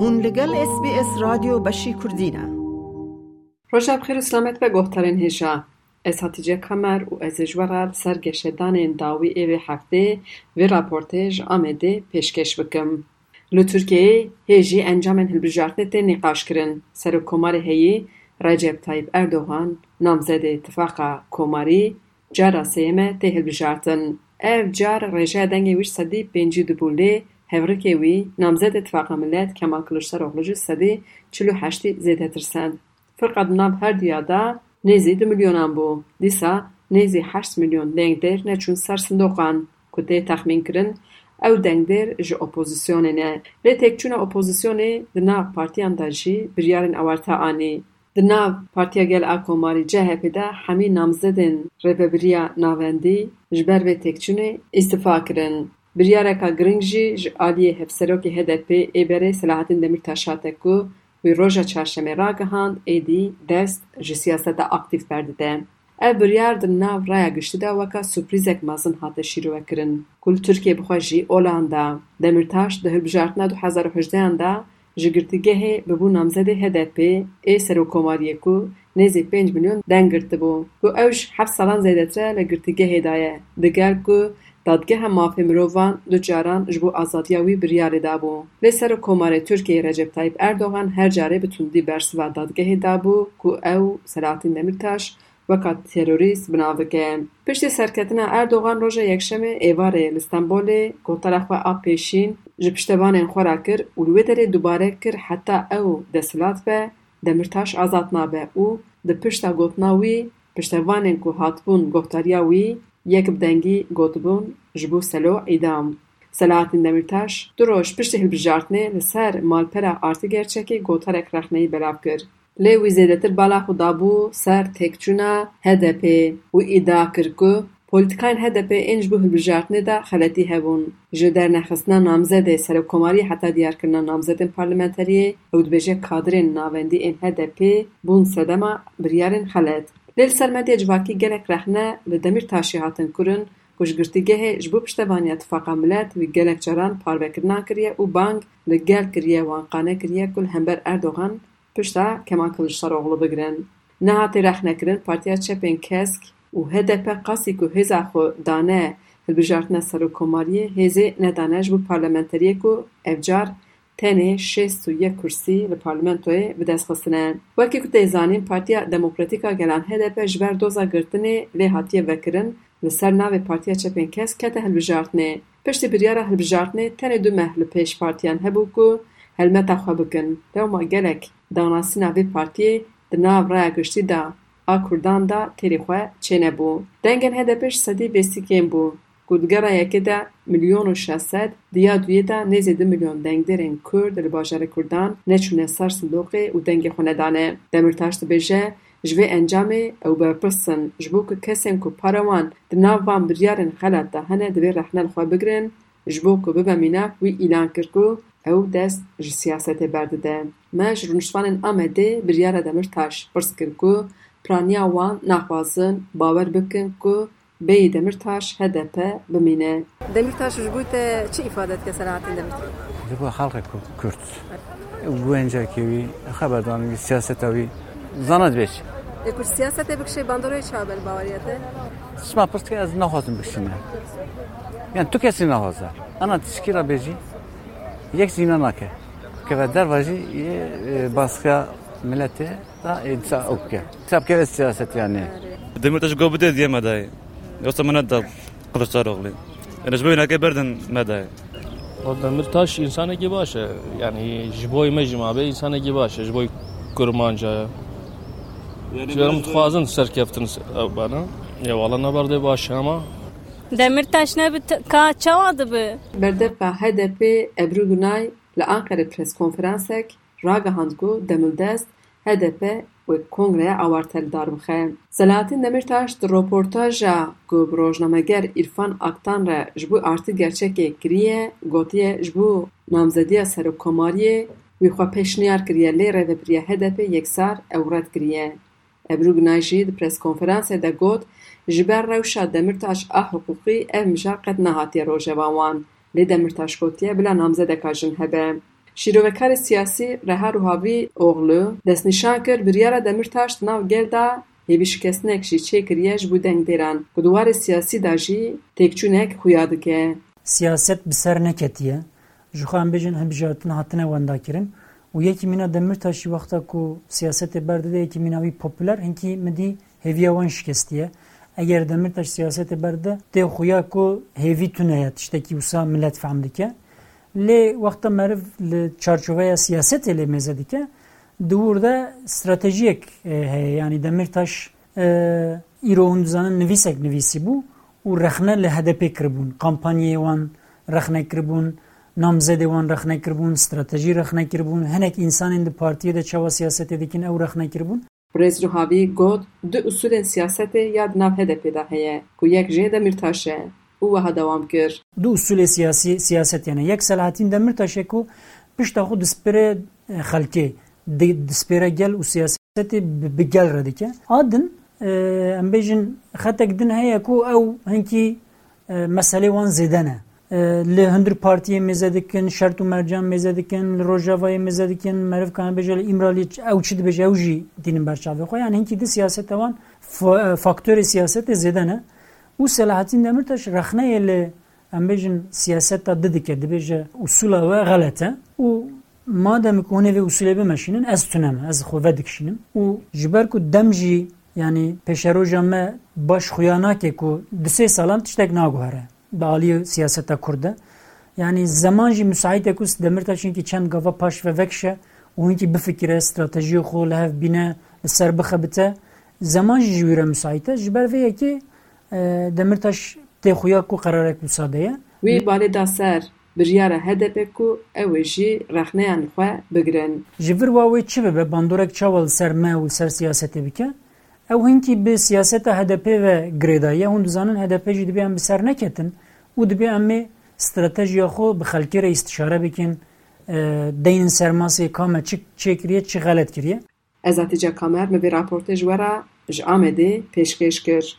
هون لگل اس بی اس رادیو بشی کردینه روژا بخیر و سلامت به گوهترین هجا از هاتیجه کمر و از جورال سرگشتان داوی ایوی هفته و راپورتج آمده پیشکش بکم. لو ترکیه هیجی انجام هلبجارتنه تی نقاش کرن. سر کمار هیی رجب طایب اردوغان نامزد اتفاقا کماری جارا سیمه تی هلبجارتن. car rêjeya dengê wî ji sedî pêncî dibûlê hevrikê wî namzed Millet Kemal Kiliçdaroglu ji sedî çil û heştî zêdetir send. Firqa di nav her duya de nêzî du milyonan bû. Dîsa nêzî heşt milyon dengdêr neçûn ser sindoqan ku tê texmîn kirin ew dengdêr ji opozisyonê ne. Lê têkçûna opozisyonê di nav partiyan de jî biryarên ewarte anî. Di nav Partiya Gel a Komarî CHP de hemî namzedên rêveberiya navendî ji ber vê têkçûnê îstîfa kirin. Biryareka giring jî ji aliyê hevserokê HDP êberê Selahattin Demirtaş hate ku wî roja çarşemê ragihand êdî dest ji siyaseta aktîv berdide. Ev biryar di nav raya giştî de weka sürprîzek mezin hate şîrwekirin. Ku li Tirkiye bixwe jî olan Demirtaş di hilbijartina du hezar û hejdeyan de ji girtîgehê bibû namzedê HDP ê serokkomariyê ku nêzî pênc milyon deng girtibû ku ew ji heft salan zêdetir e li girtîgehê da ye digel ku Dadgeha Mafê Mirovan du caran ji bo azadiya wî biryarê dabû. Lê Serokkomarê Tirkiyeyê Recep Tayyip Erdogan her carê bi tundî bersiva dadgehê dabû ku ew Selahattin Demirtaş weka terorîst bi nav dike. Piştî serketina Erdogan roja yekşemê êvarê li Stenbolê gotara xwe a pêşîn ji piştevanên xwe ra kir û li wê derê dubare kir heta ew desthilat be Demirtaş azad nabe û di pişta gotina wî piştevanên ku hatibûn guhtariya wî یک بدنگی گوتبون جبو سلو ایدام. سلاحات دمیرتاش دروش روش پشتی هل بجارتنه لسر مال پرا آرتگر چکی گوتار اک رخنهی بلاب کر. لی بالا خدا بو سر تکچونا هده پی ایدا کرکو پولتکاین هده پی این جبو بجارتنه دا خلطی هون. جدر نخصنا نامزه دی سر و کماری حتا دیار کرنا نامزه دن پارلمنتریه کادرن دبجه ناوندی این هده بون سدما بریارن خلط. لیل سرمدی جواکی گلک رخنه لدمیر تاشی هاتن کرن کشگرتیگه جبو پشتبانی اتفاق ملت و گلک چران پار بکرنا کریه و بانگ لگل کریه وانقانه کل همبر اردوغان پشتا کما کلش سر اغلو بگرن نهاتی رخنه کرن پارتیا چپین کسک و هدپ قاسی که هزا خو دانه هلبجارتنه سر و هزی ندانه جبو پارلمنتریه افجار تنه شیست و یک کرسی به پارلمنت روی به دست خواستنه. وکی کتی زانین پارتیا دموکراتیکا گلان هده پر جبر دوزا گرتنه لی حاطیه وکرن لسر ناوی پارتیا چپین کس که ته هلبجارتنه. پشتی بریاره هلبجارتنه تنه دو مهل پیش پارتیان هبو گو هلمتا خواب گن. دو ما گلک داناسی ناوی پارتیا ده رای گشتی دا آ کردان دا تیری چینه بو. دنگن هده پیش سدی بیسی کن بو. Ku di gera yekê de milyon û şeşsed diya duyê de nêzî du milyon dengderên Kurd li bajarê Kurdan neçûne ser sindoqê û dengê xwe nedane. Demirtaş dibêje ji vê encamê ew berpirsin ji bo ku kesên ku para wan di nav van biryarên xelat de hene divê rexne li xwe bigirin ji bo ku bibe mînak wî îlan kir ku ew dest ji siyasetê berdide. Me ji rûniştvanên Amedê biryara Demirtaş pirs kir ku planiya wan naxwazin bawer bikin ku بي دمرتاش هدف بمينة دمرتاش وش بويتا چي إفادة كسرات دمرتاش؟ دبوا خلق كرد وينجا كيوي خبر داني سياسة توي زاند بيش اكو سياسة بك شي باندوري شابل باوريات سما پرستك از نخوزم بكشنا يعني یعنی تو كسي نخوزا انا تشكيلا بيجي يك زينا ناكه که در واجی باسکا ملته تا ایدسا اوکه. تا بکه سیاست یعنی. دمیتش گو بده دیمه دایی Yoksa bana da Kılıçdaroğlu. Yani böyle ne berdin medayı. O Demirtaş insana gibi başı. Yani jiboy mecma be insana gibi başı. Jiboy kurmanca. Şuram tuhazın serkeftin bana. Ya valla ne barde başı ama. Demirtaş ne bi ka çavadı bi. Berdepa HDP Ebru Günay li Ankara pres konferansek ragihand ku demildest HDP و کنگره آوار تل دارم خیم. سلاتی نمیر تاشت روپورتاجا گو بروجنامگر ارفان اکتان را جبو ارتی گرچکی گریه گوتیه جبو نامزدیه سرو کماریه وی خواه پیشنیار گریه لی رده بریه هدپ یک سار اورد گریه. ابروگ نایشید پریس کنفرانسی ده گوت جبر روشا دمیر تاش آ حقوقی او مجاقت نهاتی رو جوانوان لی دمیر تاش گوتیه بلا نامزده کاجن هبه. Şîrovekara siyasî Reha Ruhavî oğlu destnîşan kir biryara Demirtaş nav gel da hêvîşikestinek jî çêkiriye ji bo dengdêran ku di warê siyasî de jî siyaset bi ser neketiye. Ji xwe em bêjin hilbijartin hatine wendakirin û yekî mîna Demirtaşî wexta ku siyasetê berdide yekî mîna wî popüler hinkî midî hêviya wan şikestiye. Eger Demirtaş siyasetê berde tê xuya ku hêvî tuneye tiştekî wisa millet fehm لی وقتا مرف چارچوبه سیاست لی مزه دیکه دورده استراتژیک هی یعنی دمیرتاش ایرو هندوزانن نویسک نویسی بو و رخنه لی هدپی کربون کامپانیه وان رخنه کربون نامزد وان رخنه کربون استراتژی رخنه کربون هنک انسان دی پارتیه ده چوا سیاست دیکن او رخنه کربون پریز روحاوی گوت دو اصول سیاست یاد ناف هدپی ده هیه که یک جه دمیرتاشه و ها دوام کرد دو اصول سیاسی سیاست یعنی یک سەلاتین دەمر تەشێک و پشتە خو دسپێرە خەلکێ دسپێرە گل و سیاستی بگەل ڕدیکە آدن ام بیجن خطک دن هەیە و أو هنکی مسئله وان زیدەنە لە هندر پارتی مێزە دکن شەرت و مەرجان مێزە دکن ڕۆژاوای مێزە دکن مەرفکان بێژە لە ئیمرالی ئەو چ دبێژە ئەوژی دینم بەرچاوی خۆیان هەنکی دی سیاستەوان فاکتور سیاست زیدەنە ew çi dibêje ew jî dînin berçavê xwe yani hinkî di siyaseta wan faktörê siyasetê zêde ne û Selahattin Demirtaş rexneyê li em bêjin siyaseta di dike dibêje usula we xelet e û madem ku hûnê vê usulê bimeşînin ez tuneme ez xwe vedikişînim û ji ber ku dem jî yani peşeroja me baş xuya nake ku di sê salan tiştek naguhere bi aliyê siyaseta Kurd de yani zaman jî müsait e ku Demirtaş e Demirtaş tê xuya ku qerarek wisa ye Wî balê da ser biryara HDP ku ew ê jî rexneyan xwe bigirin. ji vir wa wê çi bibe bandorek çawa li ser me û ser siyasetê bike. Ew hinkî bi siyaseta HDP ve girêdaye hûn dizanin HDP jî dibe em bi ser neketin. Û dibe em ê stratejiya xwe bi xelkê re îstişare bikin deynin sermasê kame çi çêkiriye çi xelet kiriye. Ez Hatice Kamer me vê raportê ji we re ji Amedê pêşkêş kir.